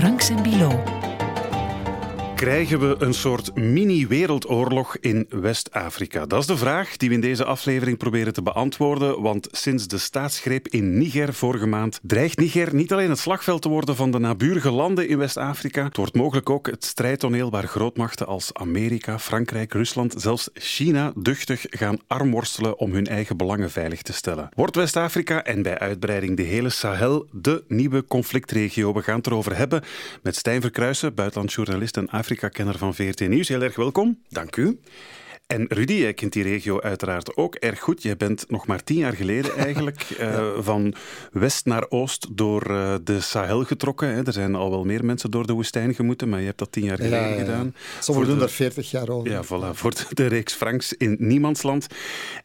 Franks en Bilo. Krijgen we een soort mini-wereldoorlog in West-Afrika? Dat is de vraag die we in deze aflevering proberen te beantwoorden. Want sinds de staatsgreep in Niger vorige maand dreigt Niger niet alleen het slagveld te worden van de naburige landen in West-Afrika. Het wordt mogelijk ook het strijdtoneel waar grootmachten als Amerika, Frankrijk, Rusland, zelfs China duchtig gaan armworstelen om hun eigen belangen veilig te stellen. Wordt West-Afrika en bij uitbreiding de hele Sahel de nieuwe conflictregio? We gaan het erover hebben met Stijn Verkruijsen, buitenlandjournalist en Afrika Afrika-kenner van VRT Nieuws. Heel erg welkom. Dank u. En Rudy, jij kent die regio uiteraard ook erg goed. Je bent nog maar tien jaar geleden eigenlijk uh, van west naar oost door uh, de Sahel getrokken. Hè. Er zijn al wel meer mensen door de woestijn gemoeten, maar je hebt dat tien jaar geleden ja, ja, gedaan. Sommigen doen daar veertig jaar over. Ja, voilà, voor de reeks Franks in Niemandsland.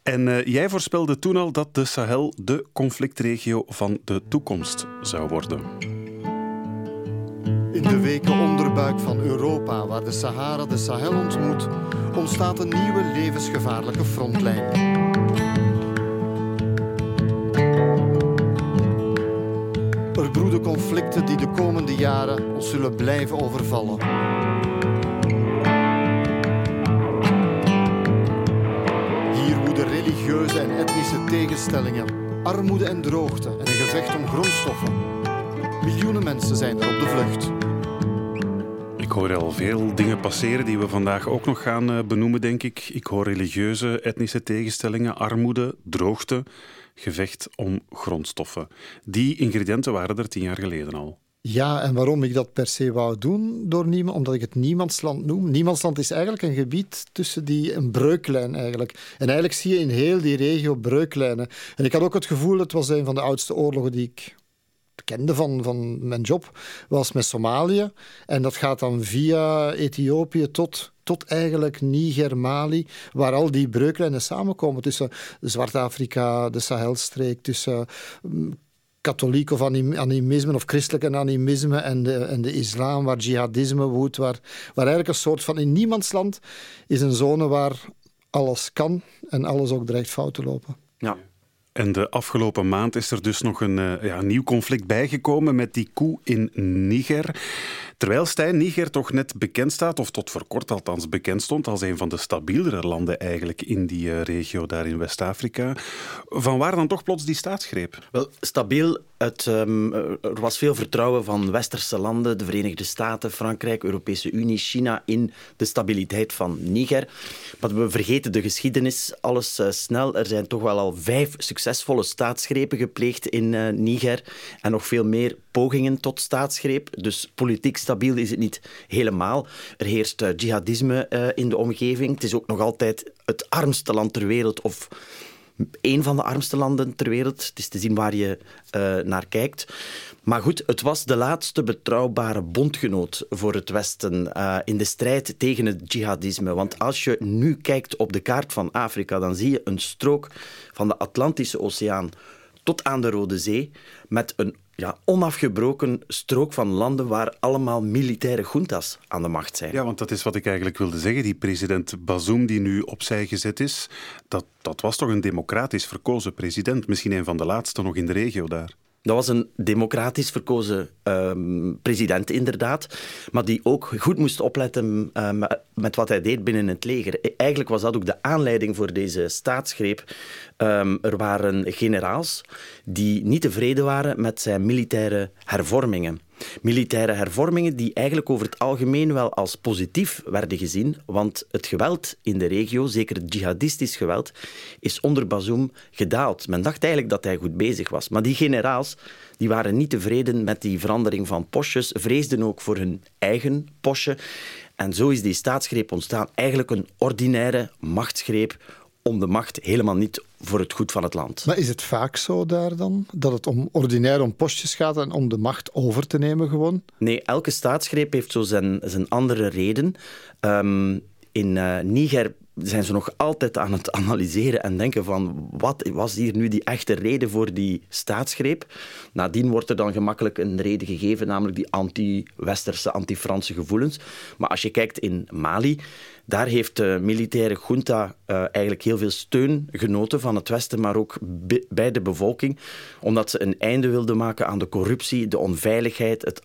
En uh, jij voorspelde toen al dat de Sahel de conflictregio van de toekomst zou worden. In de weken onderbuik van Europa, waar de Sahara de Sahel ontmoet, ontstaat een nieuwe levensgevaarlijke frontlijn. Er broeden conflicten die de komende jaren ons zullen blijven overvallen. Hier woeden religieuze en etnische tegenstellingen, armoede en droogte en een gevecht om grondstoffen. Miljoenen mensen zijn er op de vlucht. Hoor al veel dingen passeren die we vandaag ook nog gaan eh, benoemen, denk ik. Ik hoor religieuze, etnische tegenstellingen, armoede, droogte, gevecht om grondstoffen. Die ingrediënten waren er tien jaar geleden al. Ja, en waarom ik dat per se wou doen door niemand, omdat ik het niemandsland noem. Niemandsland is eigenlijk een gebied tussen die, een breuklijn eigenlijk. En eigenlijk zie je in heel die regio breuklijnen. En ik had ook het gevoel, het was een van de oudste oorlogen die ik kende van, van mijn job, was met Somalië. En dat gaat dan via Ethiopië tot tot eigenlijk Niger, Mali, waar al die breuklijnen samenkomen tussen Zwart-Afrika, de Sahelstreek, tussen mm, katholiek of animisme of christelijke animisme en de, en de islam, waar jihadisme woedt, waar, waar eigenlijk een soort van in niemandsland is een zone waar alles kan en alles ook dreigt fout te lopen. Ja. En de afgelopen maand is er dus nog een uh, ja, nieuw conflict bijgekomen met die koe in Niger. Terwijl Stijn Niger toch net bekend staat, of tot voor kort althans bekend stond, als een van de stabielere landen eigenlijk in die uh, regio daar in West-Afrika. Van waar dan toch plots die staatsgreep? Wel, stabiel. Het, um, er was veel vertrouwen van westerse landen, de Verenigde Staten, Frankrijk, Europese Unie, China in de stabiliteit van Niger. Maar we vergeten de geschiedenis, alles uh, snel. Er zijn toch wel al vijf succesvolle staatsgrepen gepleegd in uh, Niger en nog veel meer pogingen tot staatsgreep. Dus politiek stabiel is het niet helemaal. Er heerst uh, jihadisme uh, in de omgeving. Het is ook nog altijd het armste land ter wereld, of een van de armste landen ter wereld. Het is te zien waar je uh, naar kijkt. Maar goed, het was de laatste betrouwbare bondgenoot voor het Westen uh, in de strijd tegen het jihadisme. Want als je nu kijkt op de kaart van Afrika, dan zie je een strook van de Atlantische Oceaan tot aan de Rode Zee met een ja, onafgebroken strook van landen waar allemaal militaire juntas aan de macht zijn. Ja, want dat is wat ik eigenlijk wilde zeggen. Die president Bazoum die nu opzij gezet is, dat, dat was toch een democratisch verkozen president. Misschien een van de laatste nog in de regio daar. Dat was een democratisch verkozen uh, president, inderdaad. Maar die ook goed moest opletten uh, met wat hij deed binnen het leger. Eigenlijk was dat ook de aanleiding voor deze staatsgreep. Um, er waren generaals die niet tevreden waren met zijn militaire hervormingen. Militaire hervormingen die eigenlijk over het algemeen wel als positief werden gezien, want het geweld in de regio, zeker het jihadistisch geweld, is onder Bazoum gedaald. Men dacht eigenlijk dat hij goed bezig was. Maar die generaals die waren niet tevreden met die verandering van postjes, vreesden ook voor hun eigen postje. En zo is die staatsgreep ontstaan. Eigenlijk een ordinaire machtsgreep om de macht, helemaal niet voor het goed van het land. Maar is het vaak zo daar dan? Dat het om ordinair om postjes gaat en om de macht over te nemen gewoon? Nee, elke staatsgreep heeft zo zijn, zijn andere reden. Um, in uh, Niger zijn ze nog altijd aan het analyseren en denken van wat was hier nu die echte reden voor die staatsgreep. Nadien wordt er dan gemakkelijk een reden gegeven, namelijk die anti-westerse, anti-Franse gevoelens. Maar als je kijkt in Mali, daar heeft de militaire junta uh, eigenlijk heel veel steun genoten van het Westen, maar ook bij de bevolking, omdat ze een einde wilden maken aan de corruptie, de onveiligheid, het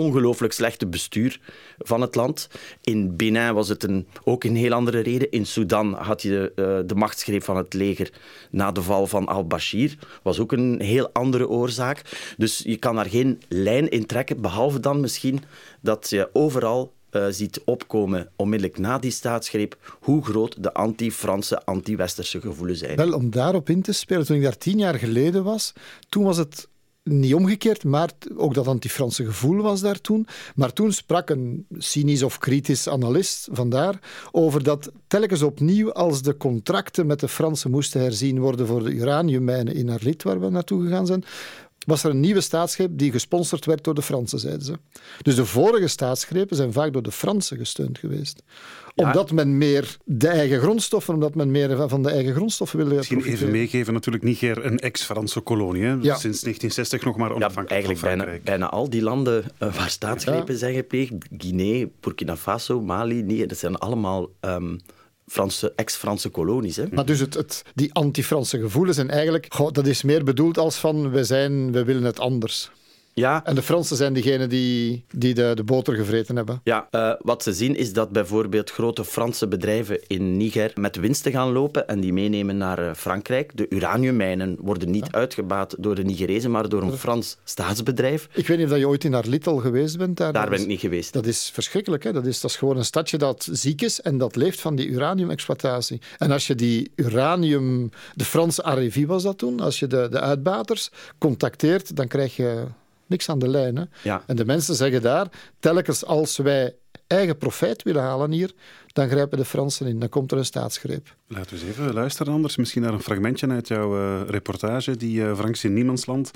ongelooflijk slechte bestuur van het land. In Benin was het een, ook een heel andere reden. In Sudan had je de, uh, de machtsgreep van het leger na de val van al-Bashir. was ook een heel andere oorzaak. Dus je kan daar geen lijn in trekken, behalve dan misschien dat je overal uh, ziet opkomen onmiddellijk na die staatsgreep hoe groot de anti-Franse, anti-Westerse gevoelens zijn. Wel, om daarop in te spelen, toen ik daar tien jaar geleden was, toen was het niet omgekeerd, maar ook dat anti-Franse gevoel was daar toen. Maar toen sprak een cynisch of kritisch analist vandaar over dat telkens opnieuw als de contracten met de Fransen moesten herzien worden voor de uraniummijnen in Arlit, waar we naartoe gegaan zijn, was er een nieuwe staatsgreep die gesponsord werd door de Fransen, zeiden ze. Dus de vorige staatsgrepen zijn vaak door de Fransen gesteund geweest. Omdat men meer de eigen grondstoffen, omdat men meer van de eigen grondstoffen wilde Misschien even meegeven, natuurlijk Niger een ex-Franse kolonie. Hè? Ja. Sinds 1960 nog maar onafhankelijk ja, Eigenlijk bijna, bijna, al die landen uh, waar staatsgrepen zijn gepleegd, Guinea, Burkina Faso, Mali, nee, dat zijn allemaal... Um, Franse, ex-Franse kolonies. Hè. Maar dus het, het, die anti-Franse gevoelens zijn eigenlijk, dat is meer bedoeld als van we, zijn, we willen het anders. Ja. En de Fransen zijn diegenen die, die de, de boter gevreten hebben. Ja, uh, wat ze zien is dat bijvoorbeeld grote Franse bedrijven in Niger met winsten gaan lopen en die meenemen naar uh, Frankrijk. De uraniummijnen worden niet ja. uitgebaat door de Nigerezen, maar door een Frans staatsbedrijf. Ik weet niet of je ooit in Arlit al geweest bent. Daar, daar ben ik niet geweest. Dat is verschrikkelijk. Hè? Dat, is, dat is gewoon een stadje dat ziek is en dat leeft van die uraniumexploitatie. En als je die uranium... De Franse Arrivie was dat toen. Als je de, de uitbaters contacteert, dan krijg je niks aan de lijn. Ja. En de mensen zeggen daar, telkens als wij eigen profijt willen halen hier, dan grijpen de Fransen in. Dan komt er een staatsgreep. Laten we eens even luisteren anders. Misschien naar een fragmentje uit jouw uh, reportage, die uh, Franks in Niemandsland.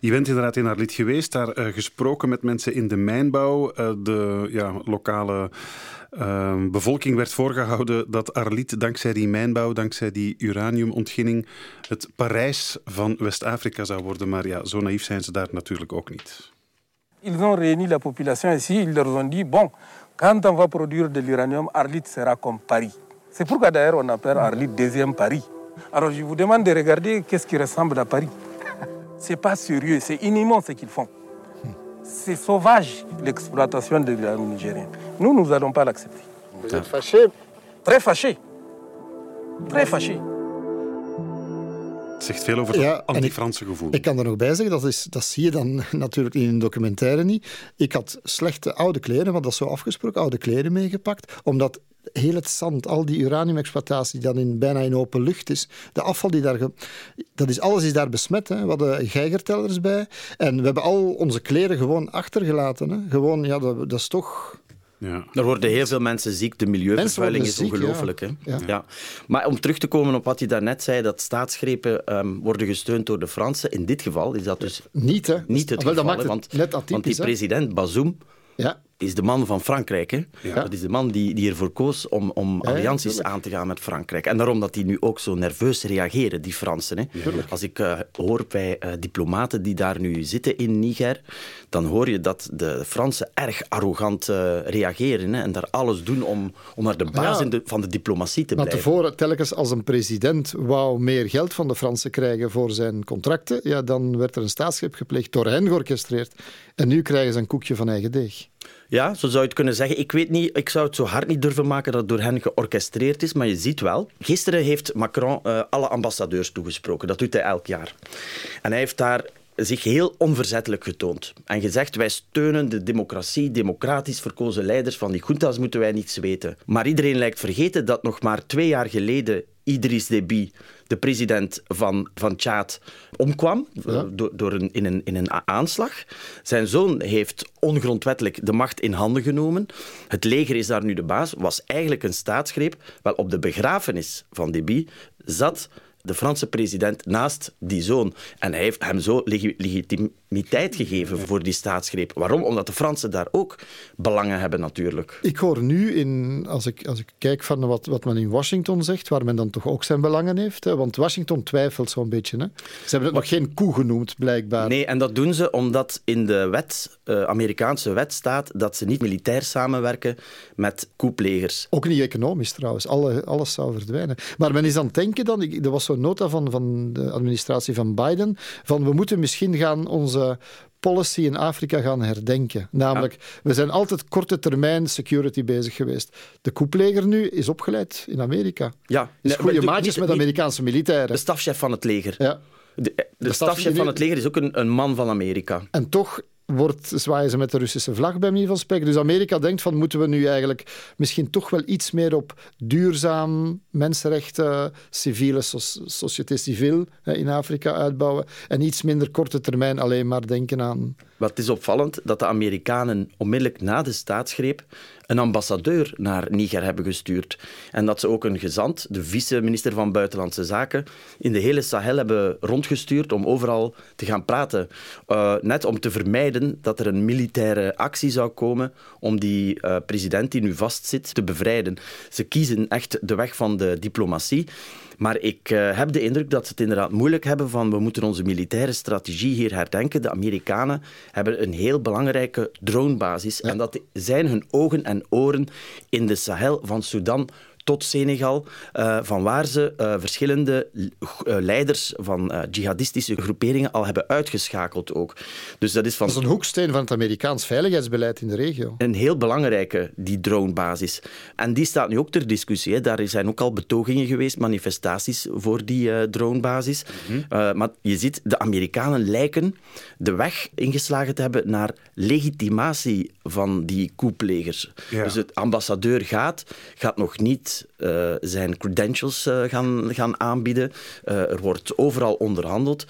Je bent inderdaad in Arlit geweest, daar uh, gesproken met mensen in de mijnbouw, de ja, lokale uh, bevolking werd voorgehouden dat Arlit dankzij die mijnbouw, dankzij die uraniumontginning, het Parijs van West-Afrika zou worden. Maar ja, zo naïef zijn ze daar natuurlijk ook niet. Ils ont réuni la population ici, ils leur ont dit, bon, quand on va produire de l'uranium, Arlit sera comme Paris. C'est pourquoi d'ailleurs on appelle Arlit deuxième Paris. Alors je vous demande de regarder qu'est-ce qui ressemble à Paris. C'est pas sérieux, c'est inhumain ce qu'ils font. C'est sauvage l'exploitation de l'uranium nigérien. Nous, nous n'allons pas l'accepter. Vous êtes fâché Très fâché. Très fâché. Het zegt veel over het ja, anti-Franse gevoel. Ik kan er nog bij zeggen, dat, is, dat zie je dan natuurlijk in een documentaire niet. Ik had slechte oude kleren, want dat is zo afgesproken, oude kleren meegepakt, omdat heel het zand, al die uraniumexploitatie die dan in, bijna in open lucht is, de afval die daar... Dat is, alles is daar besmet. Hè. We hadden geigertellers bij en we hebben al onze kleren gewoon achtergelaten. Hè. Gewoon, ja, dat, dat is toch... Ja. Er worden heel veel mensen ziek. De milieuvervuiling is ongelooflijk. Ja. Ja. ja. Maar om terug te komen op wat je daarnet zei, dat staatsgrepen um, worden gesteund door de Fransen. In dit geval is dat dus niet, hè? niet het geval. Want, want die president Bazoum ja is de man van Frankrijk. Hè? Ja. Dat is de man die, die ervoor koos om, om allianties aan te gaan met Frankrijk. En daarom dat die nu ook zo nerveus reageren, die Fransen. Hè? Als ik uh, hoor bij uh, diplomaten die daar nu zitten in Niger, dan hoor je dat de Fransen erg arrogant uh, reageren hè? en daar alles doen om, om naar de baas de, van de diplomatie te blijven. Tevoren, telkens als een president wou meer geld van de Fransen krijgen voor zijn contracten, ja, dan werd er een staatsgreep gepleegd, door hen georchestreerd. En nu krijgen ze een koekje van eigen deeg. Ja, zo zou je het kunnen zeggen. Ik weet niet, ik zou het zo hard niet durven maken dat het door hen georchestreerd is, maar je ziet wel. Gisteren heeft Macron uh, alle ambassadeurs toegesproken. Dat doet hij elk jaar. En hij heeft daar zich heel onverzettelijk getoond. En gezegd, wij steunen de democratie, democratisch verkozen leiders van die juntas moeten wij niets weten. Maar iedereen lijkt vergeten dat nog maar twee jaar geleden Idris Deby, de president van, van Tjaad, omkwam door, door een, in, een, in een aanslag. Zijn zoon heeft ongrondwettelijk de macht in handen genomen. Het leger is daar nu de baas. Was eigenlijk een staatsgreep. Wel, op de begrafenis van Deby zat de Franse president naast die zoon. En hij heeft hem zo legitimiteit gegeven voor die staatsgreep. Waarom? Omdat de Fransen daar ook belangen hebben natuurlijk. Ik hoor nu, in, als, ik, als ik kijk van wat, wat men in Washington zegt, waar men dan toch ook zijn belangen heeft, hè, want Washington twijfelt zo'n beetje. Hè. Ze hebben het nog geen koe genoemd, blijkbaar. Nee, en dat doen ze omdat in de wet, uh, Amerikaanse wet staat dat ze niet militair samenwerken met koeplegers. Ook niet economisch trouwens. Alle, alles zou verdwijnen. Maar men is aan het denken dan, er was zo'n nota van, van de administratie van Biden, van we moeten misschien gaan onze policy in Afrika gaan herdenken. Namelijk, we zijn altijd korte termijn security bezig geweest. De koepleger nu is opgeleid in Amerika. Ja. Is goede maatjes met Amerikaanse militairen. De stafchef van het leger. Ja. De, de, stafchef van het leger is ook een, een man van Amerika. En toch wordt, zwaaien ze met de Russische vlag bij manier van spreken. Dus Amerika denkt van moeten we nu eigenlijk misschien toch wel iets meer op duurzaam mensenrechten, civiele société civile in Afrika uitbouwen en iets minder korte termijn alleen maar denken aan... Wat is opvallend dat de Amerikanen onmiddellijk na de staatsgreep een ambassadeur naar Niger hebben gestuurd. En dat ze ook een gezant, de vice-minister van Buitenlandse Zaken, in de hele Sahel hebben rondgestuurd om overal te gaan praten. Uh, net om te vermijden dat er een militaire actie zou komen om die uh, president die nu vastzit te bevrijden. Ze kiezen echt de weg van de diplomatie. Maar ik uh, heb de indruk dat ze het inderdaad moeilijk hebben van we moeten onze militaire strategie hier herdenken. De Amerikanen hebben een heel belangrijke dronebasis. En dat zijn hun ogen en oren in de Sahel van Sudan tot Senegal, uh, van waar ze uh, verschillende uh, leiders van jihadistische groeperingen al hebben uitgeschakeld ook. Dus dat is van... Dat is een hoeksteen van het Amerikaans veiligheidsbeleid in de regio. Een heel belangrijke, die dronebasis. En die staat nu ook ter discussie. Hè. Daar zijn ook al betogingen geweest, manifestaties voor die dronebasis. Mm -hmm. maar je ziet, de Amerikanen lijken de weg ingeslagen te hebben naar legitimatie van die koeplegers. Ja. Dus het ambassadeur gaat, gaat nog niet uh, zijn credentials uh, gaan, gaan aanbieden. Uh, er wordt overal onderhandeld.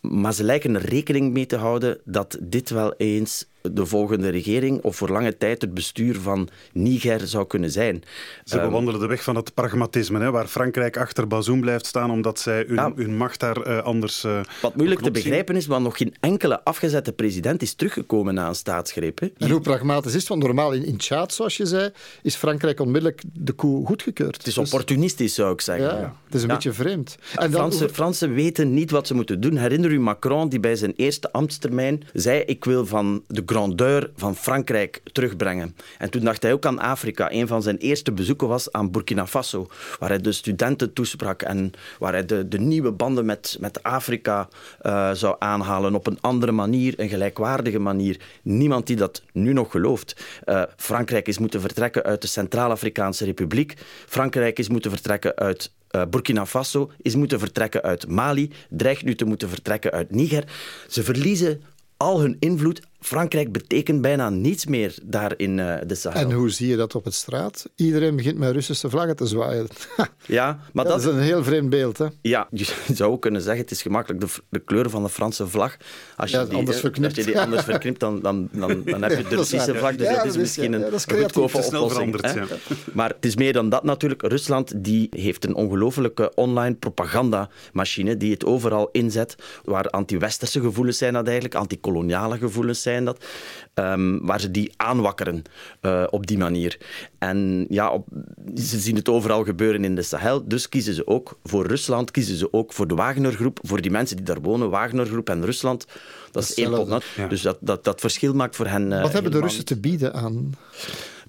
Maar ze lijken er rekening mee te houden dat dit wel eens de volgende regering of voor lange tijd het bestuur van Niger zou kunnen zijn. Ze um, bewandelen de weg van het pragmatisme, hè, waar Frankrijk achter Bazoum blijft staan omdat zij hun, ja, hun macht daar uh, anders. Uh, wat moeilijk te begrijpen is, want nog geen enkele afgezette president is teruggekomen na een staatsgreep. Hè. En hoe pragmatisch is het? Want normaal in, in Tjaad, zoals je zei, is Frankrijk onmiddellijk de coup goedgekeurd. Het is dus... opportunistisch, zou ik zeggen. Ja, het is een ja. beetje vreemd. En dan... Fransen, Fransen weten niet wat ze moeten doen. Herinner u Macron, die bij zijn eerste ambtstermijn zei: Ik wil van de grandeur van Frankrijk terugbrengen. En toen dacht hij ook aan Afrika. Een van zijn eerste bezoeken was aan Burkina Faso, waar hij de studenten toesprak en waar hij de, de nieuwe banden met, met Afrika uh, zou aanhalen op een andere manier, een gelijkwaardige manier. Niemand die dat nu nog gelooft. Uh, Frankrijk is moeten vertrekken uit de Centraal-Afrikaanse Republiek. Frankrijk is moeten vertrekken uit uh, Burkina Faso is moeten vertrekken uit Mali, dreigt nu te moeten vertrekken uit Niger. Ze verliezen al hun invloed Frankrijk betekent bijna niets meer daar in uh, de Sahel. En hoe zie je dat op het straat? Iedereen begint met Russische vlaggen te zwaaien. ja, maar dat, dat, is een heel vreemd beeld. Hè? Ja, je zou ook kunnen zeggen, het is gemakkelijk de, de kleur van de Franse vlag. Als je, ja, die, anders als je die anders verknipt, dan, dan, dan, dan heb je de Russische vlag. Dus ja, dat is misschien een, een goedkope oplossing. Ja. Maar het is meer dan dat natuurlijk. Rusland die heeft een ongelofelijke online propagandamachine die het overal inzet, waar anti-westerse gevoelens zijn dat eigenlijk, anti-koloniale gevoelens zijn dat. Um, waar ze die aanwakkeren uh, op die manier. En ja, op, ze zien het overal gebeuren in de Sahel, dus kiezen ze ook voor Rusland, kiezen ze ook voor de Wagnergroep, voor die mensen die daar wonen, Wagnergroep en Rusland. Dat, is één pot. Ja. Dus dat, dat, dat verschil maakt voor hen. Uh, Wat hebben de Russen te bieden aan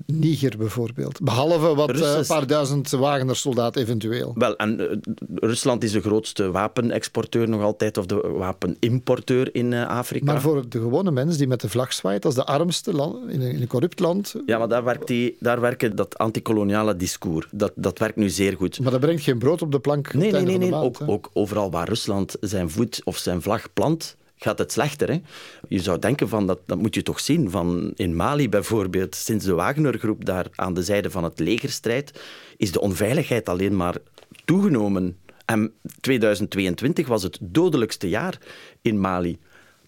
Niger bijvoorbeeld. Behalve wat Russen... een paar duizend Wagner-soldaten eventueel. Wel, en uh, Rusland is de grootste wapenexporteur nog altijd, of de wapenimporteur in uh, Afrika. Maar voor de gewone mens die met de vlag zwaait, als de armste land, in, een, in een corrupt land... Ja, maar daar, werkt die, daar werkt dat antikoloniale discours. Dat, dat werkt nu zeer goed. Maar dat brengt geen brood op de plank Nee, nee, nee. nee. Maand, ook, ook overal waar Rusland zijn voet of zijn vlag plant, gaat het slechter. Hè? Je zou denken van, dat, dat moet je toch zien. Van in Mali bijvoorbeeld, sinds de Wagnergroep daar aan de zijde van het leger strijdt, is de onveiligheid alleen maar toegenomen. En 2022 was het dodelijkste jaar in Mali.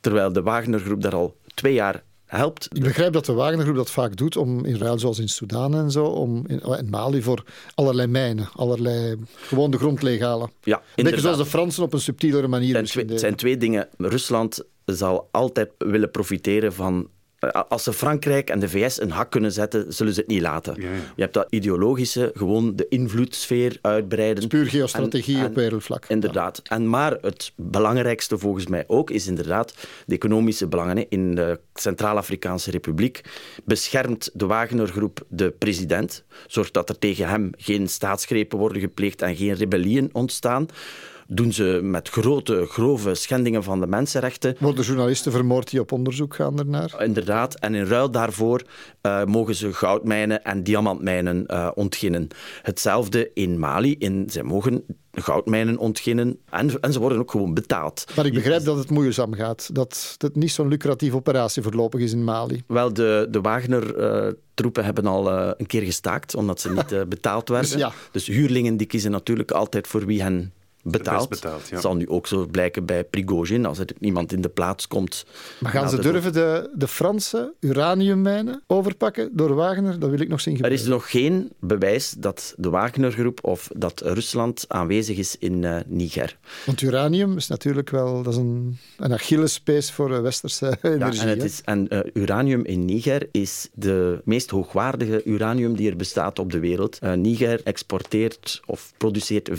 Terwijl de Wagnergroep daar al twee jaar helpt. Ik begrijp dat de Wagnergroep dat vaak doet, om in ruil zoals in Sudan en zo, om in, in Mali voor allerlei mijnen, allerlei gewoon de grond leeghalen. Ja, beetje zoals de Fransen op een subtielere manier. Het zijn twee dingen. Rusland zal altijd willen profiteren van als ze Frankrijk en de VS een hak kunnen zetten, zullen ze het niet laten. Ja, ja. Je hebt dat ideologische, gewoon de invloedssfeer uitbreiden. puur geostrategie en, op wereldvlak. Inderdaad. Ja. En maar het belangrijkste volgens mij ook is inderdaad de economische belangen. In de Centraal-Afrikaanse Republiek beschermt de Wagnergroep de president, zorgt dat er tegen hem geen staatsgrepen worden gepleegd en geen rebellieën ontstaan. Doen ze met grote, grove schendingen van de mensenrechten. Worden journalisten vermoord die op onderzoek gaan ernaar? Inderdaad, en in ruil daarvoor uh, mogen ze goudmijnen en diamantmijnen uh, ontginnen. Hetzelfde in Mali. In, zij mogen goudmijnen ontginnen en, en ze worden ook gewoon betaald. Maar ik begrijp dat het moeizaam gaat, dat het niet zo'n lucratieve operatie voorlopig is in Mali. Wel, de, de Wagner-troepen uh, hebben al uh, een keer gestaakt, omdat ze niet uh, betaald werden. dus, ja. dus huurlingen die kiezen natuurlijk altijd voor wie hen betaald. betaald ja. Dat zal nu ook zo blijken bij Prigozhin, als er iemand in de plaats komt. Maar gaan ze durven de, de Franse uraniummijnen overpakken door Wagner? Dat wil ik nog zien gebeuren. Er is nog geen bewijs dat de Wagnergroep of dat Rusland aanwezig is in uh, Niger. Want uranium is natuurlijk wel dat is een, een Achillespees voor de westerse energie. Ja, en, het is, en uh, uranium in Niger is de meest hoogwaardige uranium die er bestaat op de wereld. Uh, Niger exporteert of produceert 5%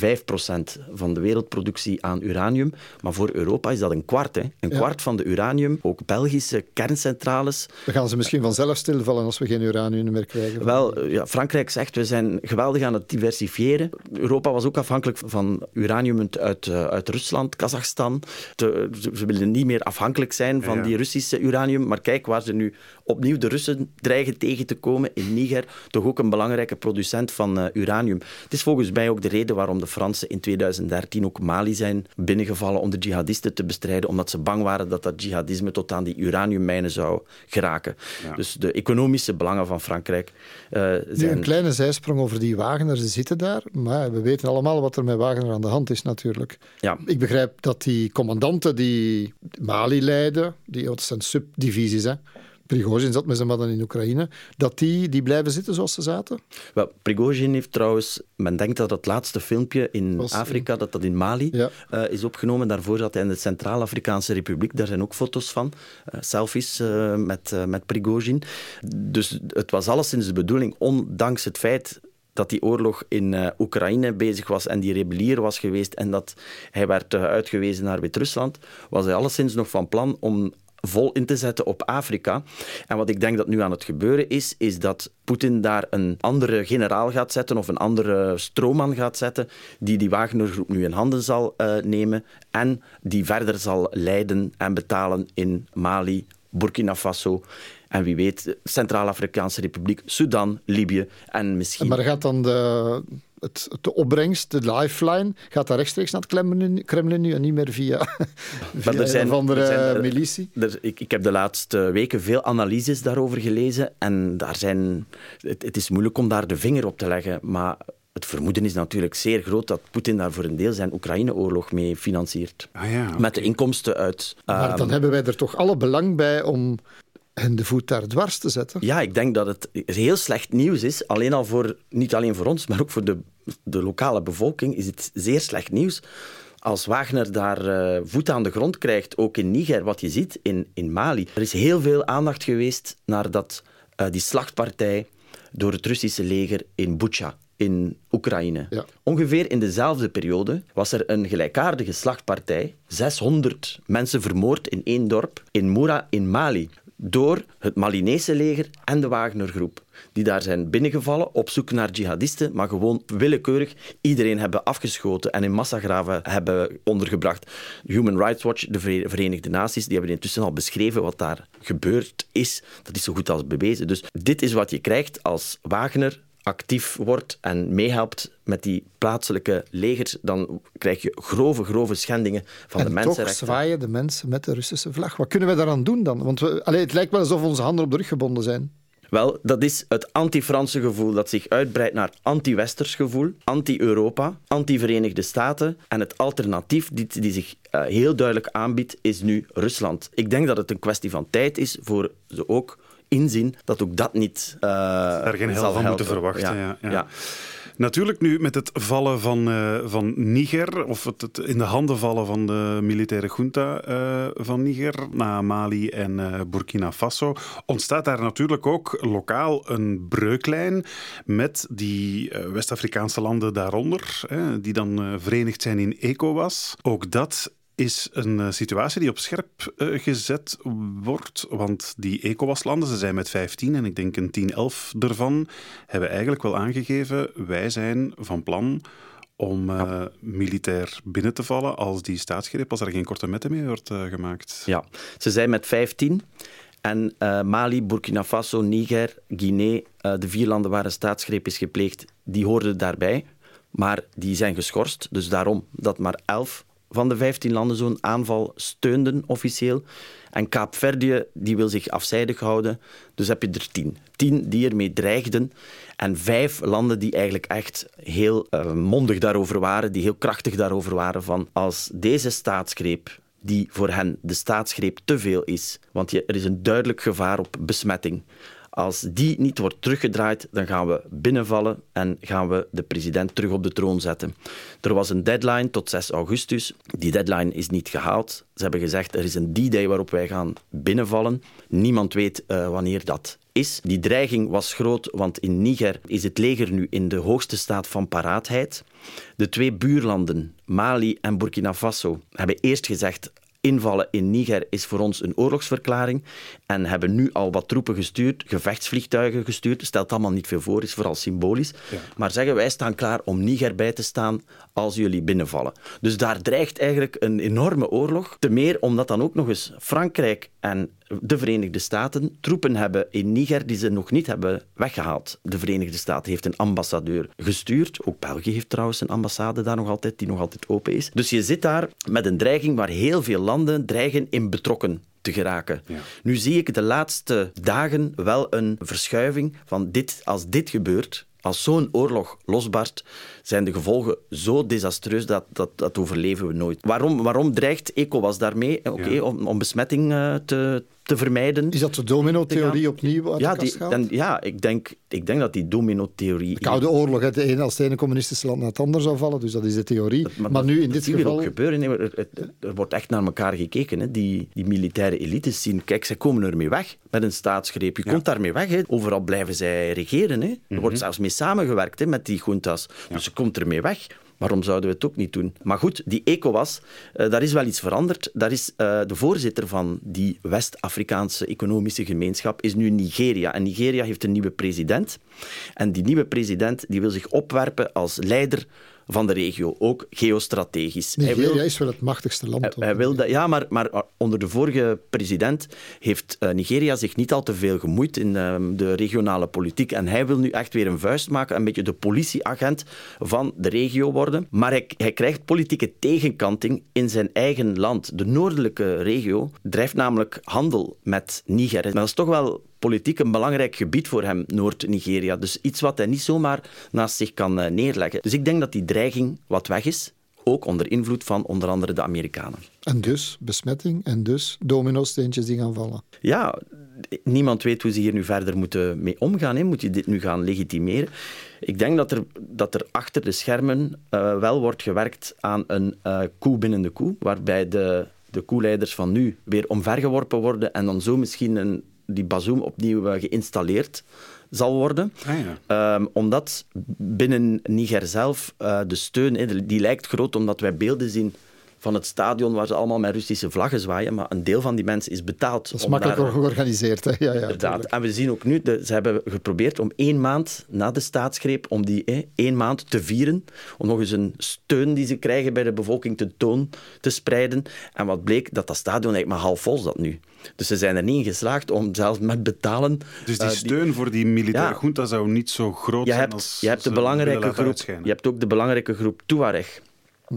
van de wereldproductie aan uranium. Maar voor Europa is dat een kwart. Hè. Een ja. kwart van de uranium. Ook Belgische kerncentrales. We gaan ze misschien vanzelf stilvallen als we geen uranium meer krijgen. Wel, ja, Frankrijk zegt we zijn geweldig aan het diversifiëren. Europa was ook afhankelijk van uranium uit, uit Rusland, Kazachstan. Te, ze willen niet meer afhankelijk zijn van ja. die Russische uranium. Maar kijk waar ze nu opnieuw de Russen dreigen tegen te komen in Niger. Toch ook een belangrijke producent van uh, uranium. Het is volgens mij ook de reden waarom de Fransen in 2013 ook Mali zijn binnengevallen om de jihadisten te bestrijden, omdat ze bang waren dat dat jihadisme tot aan die uraniummijnen zou geraken. Ja. Dus de economische belangen van Frankrijk uh, zijn... Nu een kleine zijsprong over die Wagner, ze zitten daar, maar we weten allemaal wat er met Wagner aan de hand is natuurlijk. Ja. Ik begrijp dat die commandanten die Mali leiden, die, dat zijn subdivisies, hè, Prigozhin zat met zijn mannen in Oekraïne, dat die, die blijven zitten zoals ze zaten? Wel, Prigozhin heeft trouwens, men denkt dat het laatste filmpje in Was Afrika, dat dat in Mali ja. uh, is opgenomen. Daarvoor zat hij in de Centraal-Afrikaanse Republiek, daar zijn ook foto's van, uh, selfies uh, met, met Prigozhin. Dus het was alleszins de bedoeling, ondanks het feit dat die oorlog in uh, Oekraïne bezig was en die rebellier was geweest en dat hij werd uh, uitgewezen naar Wit-Rusland, was hij alleszins nog van plan om vol in te zetten op Afrika. En wat ik denk dat nu aan het gebeuren is, is dat Poetin daar een andere generaal gaat zetten of een andere stroomman gaat zetten die die Wagnergroep nu in handen zal uh, nemen en die verder zal leiden en betalen in Mali, Burkina Faso en wie weet Centraal-Afrikaanse Republiek, Sudan, Libië en misschien... Maar gaat dan de, het, de opbrengst, de lifeline, gaat dat rechtstreeks naar het Kremlin, Kremlin nu en niet meer via, via er zijn, een of andere er, militie? Er, ik, ik heb de laatste weken veel analyses daarover gelezen en daar zijn, het, het is moeilijk om daar de vinger op te leggen, maar het vermoeden is natuurlijk zeer groot dat Poetin daar voor een deel zijn Oekraïne-oorlog mee financiert. Ah ja, okay. Met de inkomsten uit... Uh, maar dan hebben wij er toch alle belang bij om en de voet daar dwars te zetten. Ja, ik denk dat het heel slecht nieuws is. Alleen al voor, niet alleen voor ons, maar ook voor de, de lokale bevolking is het zeer slecht nieuws. Als Wagner daar uh, voet aan de grond krijgt, ook in Niger, wat je ziet in, in Mali. Er is heel veel aandacht geweest naar dat, uh, die slachtpartij door het Russische leger in Bucha in Oekraïne. Ja. Ongeveer in dezelfde periode was er een gelijkaardige slachtpartij. 600 mensen vermoord in één dorp in Moura in Mali door het Malinese leger en de Wagnergroep. Die daar zijn binnengevallen op zoek naar jihadisten, maar gewoon willekeurig iedereen hebben afgeschoten en in massagraven hebben ondergebracht. Human Rights Watch, de Verenigde Naties, die hebben intussen al beschreven wat daar gebeurd is. Dat is zo goed als bewezen. Dus dit is wat je krijgt als Wagner actief wordt en meehelpt met die plaatselijke legers, dan krijg je grove, grove schendingen van en de mensenrechten. toch zwaaien de mensen met de Russische vlag. Wat kunnen we daaraan doen dan? Want we, allez, het lijkt wel alsof onze handen op de rug gebonden zijn. Wel, dat is het anti-Franse gevoel dat zich uitbreidt naar anti-Westers gevoel, anti-Europa, anti-Verenigde Staten. En het alternatief die, die zich uh, heel duidelijk aanbiedt, is nu Rusland. Ik denk dat het een kwestie van tijd is voor ze ook inzien dat ook dat niet uh, Daar geen hel van moeten verwachten. Ja, ja. ja. Natuurlijk nu met het vallen van, uh, van Niger, of het, het, in de handen vallen van de militaire junta uh, van Niger, na Mali en uh, Burkina Faso, ontstaat daar natuurlijk ook lokaal een breuklijn met die West-Afrikaanse landen daaronder, die dan verenigd zijn in ECOWAS. Ook dat is een situatie die op scherp uh, gezet wordt. Want die ECOWAS-landen, ze zijn met 15 en ik denk een 10, 11 ervan, hebben eigenlijk wel aangegeven: wij zijn van plan om uh, militair binnen te vallen als die staatsgreep, als er geen korte metten mee wordt uh, gemaakt. Ja, ze zijn met 15. En Mali, Burkina Faso, Niger, Guinea, de vier landen waar een staatsgreep is gepleegd, die hoorden daarbij. Maar die zijn geschorst. Dus daarom dat maar 11 van de 15 landen zo'n aanval steunden officieel. En Kaapverdië die wil zich afzijdig houden. Dus heb je er tien. Tien die ermee dreigden. En vijf landen die eigenlijk echt heel uh, mondig daarover waren, die heel krachtig daarover waren van als deze staatsgreep die voor hen de staatsgreep te veel is, want er is een duidelijk gevaar op besmetting. Als die niet wordt teruggedraaid, dan gaan we binnenvallen en gaan we de president terug op de troon zetten. Er was een deadline tot 6 augustus. Die deadline is niet gehaald. Ze hebben gezegd er is een D-day waarop wij gaan binnenvallen. Niemand weet uh, wanneer dat is. Die dreiging was groot, want in Niger is het leger nu in de hoogste staat van paraatheid. De twee buurlanden, Mali en Burkina Faso, hebben eerst gezegd invallen in Niger is voor ons een oorlogsverklaring. En hebben nu al wat troepen gestuurd, gevechtsvliegtuigen gestuurd. Stelt allemaal niet veel voor, is vooral symbolisch. Maar zeggen wij staan klaar om Niger bij te staan als jullie binnenvallen. Dus daar dreigt eigenlijk een enorme oorlog. Te meer omdat dan ook nog eens Frankrijk en de Verenigde Staten troepen hebben in Niger die ze nog niet hebben weggehaald. De Verenigde Staten heeft een ambassadeur gestuurd. Ook België heeft trouwens een ambassade daar nog altijd, die nog altijd open is. Dus je zit daar met een dreiging waar heel veel landen dreigen in betrokken te geraken. Nu zie ik de laatste dagen wel een verschuiving van dit, als dit gebeurt, als zo'n oorlog losbarst, zijn de gevolgen zo desastreus dat, dat, dat overleven we nooit. Waarom, waarom dreigt ECOWAS daarmee? Oké, om, om besmetting uh, te, te vermijden. Is dat de domino-theorie opnieuw uit ja, de kast dan, ja, ik denk, ik denk dat die domino-theorie... De Koude Oorlog, het ene, als het ene communistische land naar het ander zou vallen, dus dat is de theorie. maar, nu in dit geval... ook gebeuren. er, er, wordt echt naar elkaar gekeken. Hè. Die, die militaire elites zien, kijk, zij komen ermee weg met een staatsgreep. Je komt daarmee weg. Hè. Overal blijven zij regeren. Hè. Er wordt mhm. zelfs mee samengewerkt hè, met die juntas. Dus ze komt ermee weg. Waarom zouden we het ook niet doen? Maar goed, die ECOWAS, uh, daar is wel iets veranderd. Daar is uh, de voorzitter van die West-Afrikaanse economische gemeenschap is nu Nigeria. En Nigeria heeft een nieuwe president. En die nieuwe president die wil zich opwerpen als leider van de regio, ook geostrategisch. Nigeria wil, is wel het machtigste land. Hij, wil dat, ja, maar, maar onder de vorige president heeft uh, Nigeria zich niet al te veel gemoeid in uh, de regionale politiek. En hij wil nu echt weer een vuist maken, een beetje de politieagent van de regio worden. Maar hij, hij krijgt politieke tegenkanting in zijn eigen land. De noordelijke regio drijft namelijk handel met Niger. Maar dat is toch wel politiek een belangrijk gebied voor hem, Noord-Nigeria. Dus iets wat hij niet zomaar naast zich kan eh, neerleggen. Dus ik denk dat die dreiging wat weg is, ook onder invloed van onder andere de Amerikanen. En dus besmetting en dus domino-steentjes die gaan vallen. Ja, niemand weet hoe ze hier nu verder moeten mee omgaan. Hè. Moet je dit nu gaan legitimeren? Ik denk dat er, dat er achter de schermen uh, wel wordt gewerkt aan een uh, koe binnen de koe, waarbij de, de koeleiders van nu weer omvergeworpen worden en dan zo misschien een die bazoom opnieuw eh, geïnstalleerd zal worden. Ah, ja. um, omdat binnen Niger zelf uh, de steun, die lijkt groot omdat wij beelden zien van het stadion waar ze allemaal met Russische vlaggen zwaaien, maar een deel van die mensen is betaald. Dat is makkelijker georganiseerd. Hè? Ja, ja, inderdaad. En we zien ook nu, de, ze hebben geprobeerd om één maand na de staatsgreep, om die eh, één maand te vieren, om nog eens een steun die ze krijgen bij de bevolking te toon te spreiden. En wat bleek, dat dat stadion eigenlijk maar half vol zat nu. Dus ze zijn er niet in geslaagd om zelfs met betalen... Dus die uh, steun voor die militaire ja, junta zou niet zo groot zijn hebt, als je hebt de belangrijke groep, Je hebt ook de belangrijke groep Tuareg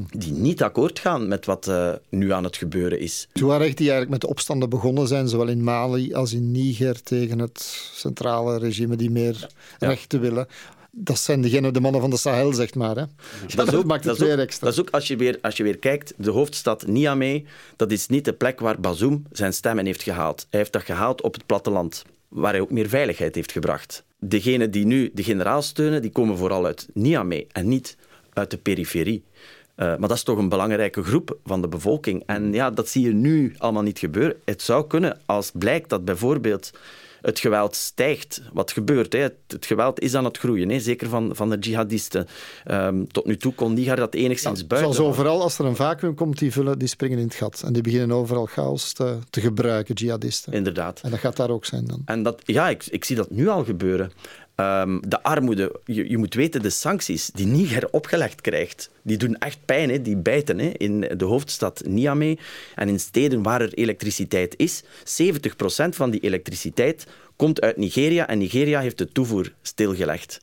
die niet akkoord gaan met wat uh, nu aan het gebeuren is. Tuareg die eigenlijk met de opstanden begonnen zijn, zowel in Mali als in Niger, tegen het centrale regime die meer ja. rechten willen. Dat zijn degene, de mannen van de Sahel, zeg maar. Hè. Dat, ook, maakt het dat weer extra. Dat is ook, als je, weer, als je weer kijkt, de hoofdstad Niamey, dat is niet de plek waar Bazoum zijn stemmen heeft gehaald. Hij heeft dat gehaald op het platteland, waar hij ook meer veiligheid heeft gebracht. Degenen die nu de generaal steunen, die komen vooral uit Niamey en niet uit de periferie. Uh, maar dat is toch een belangrijke groep van de bevolking. En ja, dat zie je nu allemaal niet gebeuren. Het zou kunnen als blijkt dat bijvoorbeeld het geweld stijgt. Wat gebeurt? Hè? Het, het, geweld is aan het groeien, hè? zeker van, van de jihadisten. Um, tot nu toe kon Niger dat enigszins ja, buiten. Zoals overal, als er een vacuüm komt, die, vullen, die springen in het gat. En die beginnen overal chaos te, te gebruiken, jihadisten. Inderdaad. En dat gaat daar ook zijn dan. En dat, ja, ik, ik zie dat nu al gebeuren. Ehm, de armoede, je, je, moet weten, de sancties die Niger opgelegd krijgt, die doen echt pijn, hè? die bijten. Hè? In de hoofdstad Niamey en in steden waar er elektriciteit is, 70% van die elektriciteit komt uit Nigeria en Nigeria heeft de toevoer stilgelegd.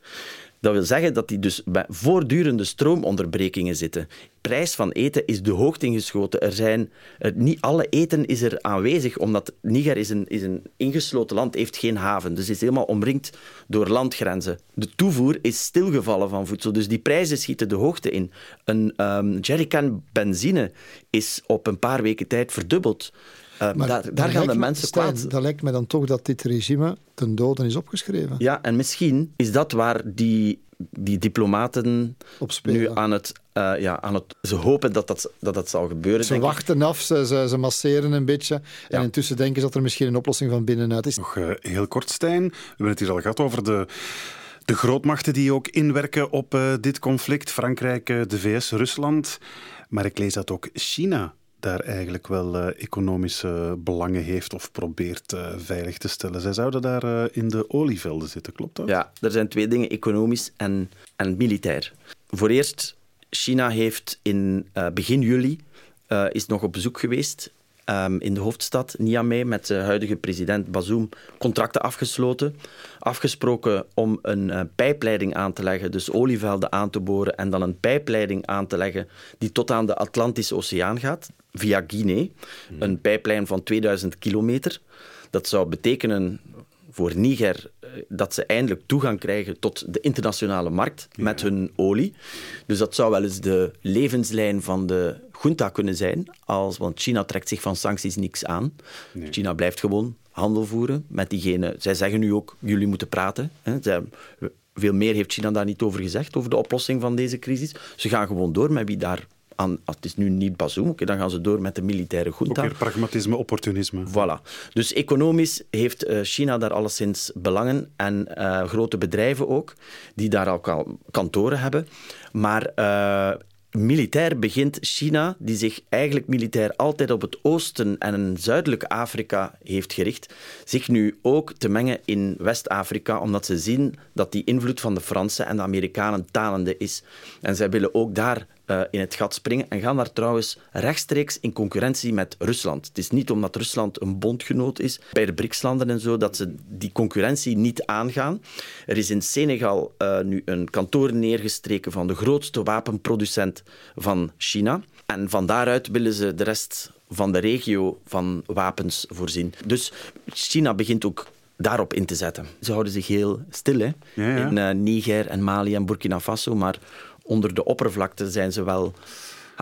Dat wil zeggen dat die dus bij voortdurende stroomonderbrekingen zitten. Prijs van eten is de hoogte ingeschoten. Er zijn, niet alle eten is er aanwezig, omdat Niger is een, is een ingesloten land, heeft geen haven. Dus is helemaal omringd door landgrenzen. De toevoer is stilgevallen van voedsel, dus die prijzen schieten de hoogte in. Een um, jerrycan benzine is op een paar weken tijd verdubbeld. Maar daar, daar gaan de mensen Stijn, kwaad. Dat lijkt me dan toch dat dit regime ten doden is opgeschreven. Ja, en misschien is dat waar die, die diplomaten nu aan het, uh, ja, aan het... Ze hopen dat dat, dat, dat zal gebeuren, Ze wachten af, ze, ze, ze, masseren een beetje. Ja. En intussen denken ze dat er misschien een oplossing van binnenuit is. Nog uh, heel kort, Stijn. We hebben het hier al gehad over de... De grootmachten die ook inwerken op uh, dit conflict, Frankrijk, de VS, Rusland. Maar ik lees dat ook China daar eigenlijk wel uh, economische belangen heeft of probeert uh, veilig te stellen. Zij zouden daar uh, in de olievelden zitten, klopt dat? Ja, er zijn twee dingen, economisch en, en militair. Voor eerst, China heeft in begin juli is nog op bezoek geweest um, in de hoofdstad Niamey met de huidige president Bazoum contracten afgesloten. Afgesproken om een uh, pijpleiding aan te leggen, dus olievelden aan te boren en dan een pijpleiding aan te leggen die tot aan de Atlantische Oceaan gaat, via Guinea. Hmm. Een pijplijn van 2000 kilometer. Dat zou betekenen voor Niger dat ze eindelijk toegang krijgen tot de internationale markt ja. met hun olie. Dus dat zou wel eens de levenslijn van de junta kunnen zijn, als, want China trekt zich van sancties niks aan. Nee. China blijft gewoon handel voeren met diegene. Zij zeggen nu ook, jullie moeten praten. Hè. Zij, veel meer heeft China daar niet over gezegd, over de oplossing van deze crisis. Ze gaan gewoon door met wie daar aan, het is nu niet Bazoum, okay, dan gaan ze door met de militaire junta. Ook weer pragmatisme, opportunisme. Voilà. Dus economisch heeft uh, China daar alleszins belangen en uh, grote bedrijven ook, die daar ook al kantoren hebben. Maar uh, militair begint China, die zich eigenlijk militair altijd op het oosten en zuidelijk Afrika heeft gericht, zich nu ook te mengen in West-Afrika, omdat ze zien dat die invloed van de Fransen en de Amerikanen talende is. En zij willen ook daar uh, in het gat springen en gaan daar trouwens rechtstreeks in concurrentie met Rusland. Het is niet omdat Rusland een bondgenoot is bij de BRICS-landen en zo dat ze die concurrentie niet aangaan. Er is in Senegal uh, nu een kantoor neergestreken van de grootste wapenproducent van China. En van daaruit willen ze de rest van de regio van wapens voorzien. Dus China begint ook daarop in te zetten. Ze houden zich heel stil hè? Ja, ja. in uh, Niger en Mali en Burkina Faso, maar onder de oppervlakte zijn ze wel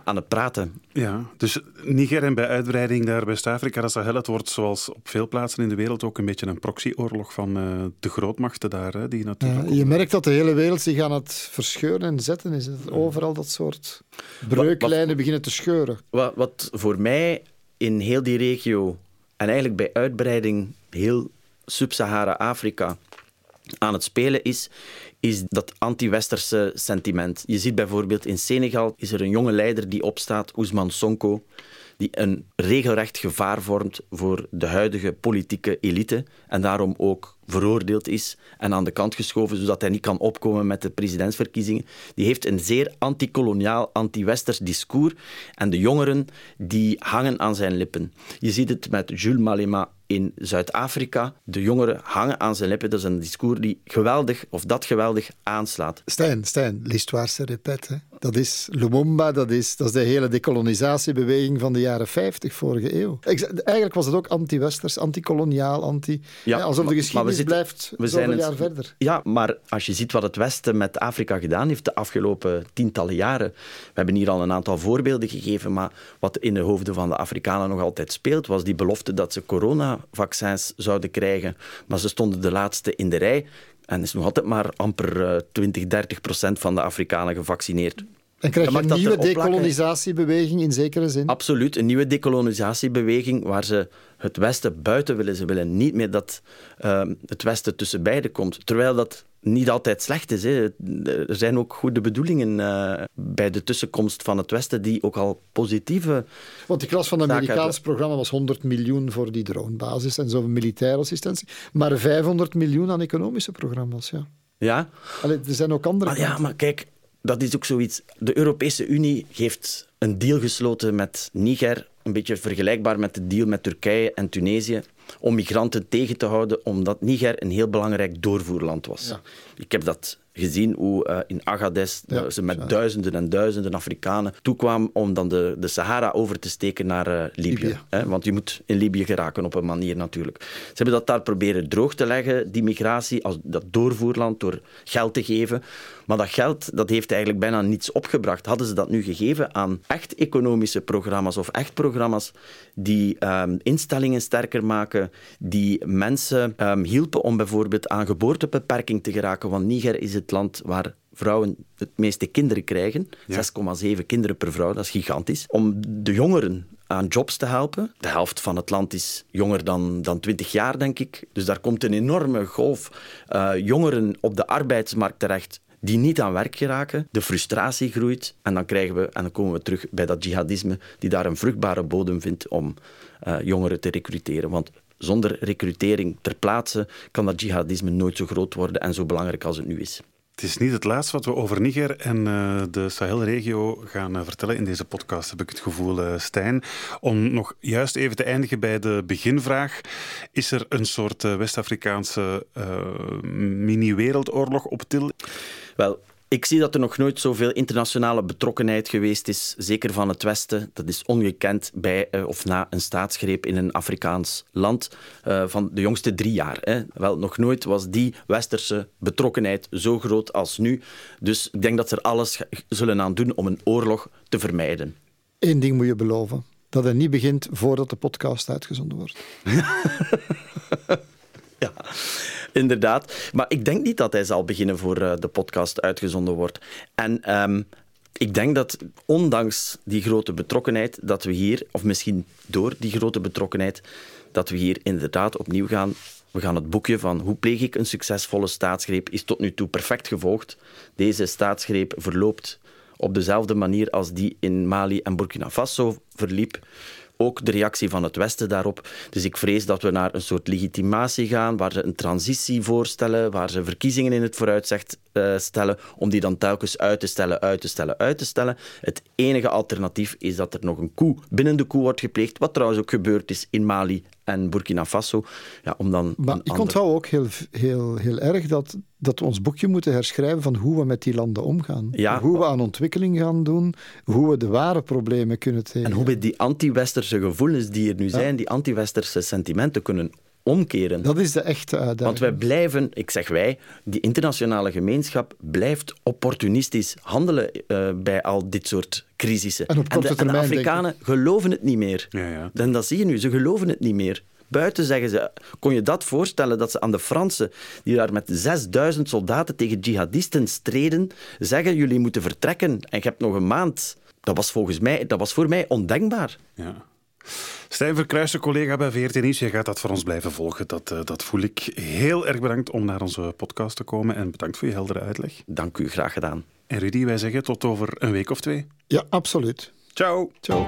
aan het praten. Ja, dus Niger en bij uitbreiding daar West-Afrika, dat Sahel, het wordt zoals op veel plaatsen in de wereld ook een beetje een proxyoorlog van uh, de grootmachten daar. Hè, die natuurlijk ja, je merkt dat de hele wereld zich aan het verscheuren en zetten is. Het overal dat soort breuklijnen wat, beginnen te scheuren. Wat, wat voor mij in heel die regio en eigenlijk bij uitbreiding heel Sub-Sahara-Afrika aan het spelen is, is dat anti-westerse sentiment. Je ziet bijvoorbeeld in Senegal is er een jonge leider die opstaat, Ousmane Sonko, die een regelrecht gevaar vormt voor de huidige politieke elite en daarom ook veroordeeld is en aan de kant geschoven, zodat hij niet kan opkomen met de presidentsverkiezingen. Die heeft een zeer antikoloniaal, anti-westers discours en de jongeren die hangen aan zijn lippen. Je ziet het met Jules Malema in Zuid-Afrika. De jongeren hangen aan zijn lippen. Dat is een discours die geweldig, of dat geweldig, aanslaat. Stijn, Stijn, l'histoire se répète. Dat is Lumumba, dat is, dat is de hele decolonisatiebeweging van de jaren 50, vorige eeuw. Eigenlijk was het ook anti-westers, anti-koloniaal, anti... Ja, alsof de geschiedenis zitten, blijft we zijn jaar verder. Ja, maar als je ziet wat het Westen met Afrika gedaan heeft de afgelopen tientallen jaren. We hebben hier al een aantal voorbeelden gegeven, maar wat in de hoofden van de Afrikanen nog altijd speelt, was die belofte dat ze coronavaccins zouden krijgen. Maar ze stonden de laatste in de rij. En is nog altijd maar amper 20, 30 procent van de Afrikanen gevaccineerd. En krijg je een nieuwe decolonisatiebeweging in zekere zin? Absoluut, een nieuwe decolonisatiebeweging waar ze het Westen buiten willen. Ze willen niet meer dat uh, het Westen tussen beiden komt. Terwijl dat niet altijd slecht is. Hè. Er zijn ook goede bedoelingen uh, bij de tussenkomst van het Westen die ook al positieve. Want die klas van het Amerikaans programma was 100 miljoen voor die dronebasis en zoveel militaire assistentie, maar 500 miljoen aan economische programma's. Ja. Ja. Allee, er zijn ook andere Maar ja, maar kijk, dat is ook zoiets. De Europese Unie heeft een deal gesloten met Niger, een beetje vergelijkbaar met de deal met Turkije en Tunesië, om migranten tegen te houden, omdat Niger een heel belangrijk doorvoerland was. Ja. Ik heb dat gezien hoe uh, in Agadez Ja, uh, ze met ja. duizenden en duizenden Afrikanen toekwamen om dan de, de Sahara over te steken naar uh, Libië. Libië. Hè? Want je moet in Libië geraken op een manier natuurlijk. Ze hebben dat daar proberen droog te leggen, die migratie, als dat doorvoerland, door geld te geven. Maar dat geld dat heeft eigenlijk bijna niets opgebracht. Hadden ze dat nu gegeven aan echt economische programma's of echt programma's die um, instellingen sterker maken, die mensen um, hielpen om bijvoorbeeld aan geboortebeperking te geraken. Want Niger is het land waar vrouwen het meeste kinderen krijgen. Ja. 6,7 kinderen per vrouw, dat is gigantisch. Om de jongeren aan jobs te helpen. De helft van het land is jonger dan, dan 20 jaar, denk ik. Dus daar komt een enorme golf uh, jongeren op de arbeidsmarkt terecht die niet aan werk geraken. De frustratie groeit en dan, krijgen we, en dan komen we terug bij dat jihadisme die daar een vruchtbare bodem vindt om uh, jongeren te recruteren. Want zonder recrutering ter plaatse kan dat jihadisme nooit zo groot worden en zo belangrijk als het nu is. Het is niet het laatste wat we over Niger en uh, de Sahelregio gaan uh, vertellen in deze podcast, heb ik het gevoel, uh, Stijn. Om nog juist even te eindigen bij de beginvraag. Is er een soort West-Afrikaanse mini-wereldoorlog op til? Wel, ik zie dat er nog nooit zoveel internationale betrokkenheid geweest is, zeker van het Westen. Dat is ongekend bij uh, of na een staatsgreep in een Afrikaans land uh, van de jongste drie jaar. Hè. Wel, nog nooit was die westerse betrokkenheid zo groot als nu. Dus ik denk dat ze er alles zullen aan doen om een oorlog te vermijden. Eén ding moet je beloven. Dat het niet begint voordat de podcast uitgezonden wordt. ja. Inderdaad. Maar ik denk niet dat hij zal beginnen voor uh, de podcast uitgezonden wordt. En um, ik denk dat ondanks die grote betrokkenheid, dat we hier, of misschien door die grote betrokkenheid, dat we hier inderdaad opnieuw gaan. We gaan het boekje van hoe pleeg ik een succesvolle staatsgreep is tot nu toe perfect gevolgd. Deze staatsgreep verloopt op dezelfde manier als die in Mali en Burkina Faso verliep ook de reactie van het Westen daarop. Dus ik vrees dat we naar een soort legitimatie gaan, waar ze een transitie voorstellen, waar ze verkiezingen in het vooruitzicht uh, stellen, om die dan telkens uit te stellen, uit te stellen, uit te stellen. Het enige alternatief is dat er nog een coup binnen de coup wordt gepleegd, wat trouwens ook gebeurd is in Mali en Burkina Faso. Ja, om dan maar ik andere... onthoud ook heel, heel, heel erg dat, dat we ons boekje moeten herschrijven van hoe we met die landen omgaan. Ja. Hoe we aan ontwikkeling gaan doen, hoe we de ware problemen kunnen tegen. En hoe we die anti-westerse gevoelens die er nu zijn, die anti-westerse sentimenten kunnen omkeren. Dat is de echte uitdaging. Want wij blijven, ik zeg wij, die internationale gemeenschap blijft opportunistisch handelen uh, bij al dit soort crisissen. En, op korte en, de, termijn, en de Afrikanen geloven het niet meer. Ja, ja. En dat zie je nu, ze geloven het niet meer. Buiten zeggen ze, kon je dat voorstellen dat ze aan de Fransen, die daar met 6000 soldaten tegen jihadisten streden, zeggen jullie moeten vertrekken en je hebt nog een maand. Dat was volgens mij, dat was voor mij ondenkbaar. Ja. Stijn Verkruijsen, collega bij VRT Nieuws. Jij gaat dat voor ons blijven volgen. Dat, uh, dat voel ik. Heel erg bedankt om naar onze podcast te komen en bedankt voor je heldere uitleg. Dank u, graag gedaan. En Rudy, wij zeggen tot over een week of twee. Ja, absoluut. Ciao. Ciao.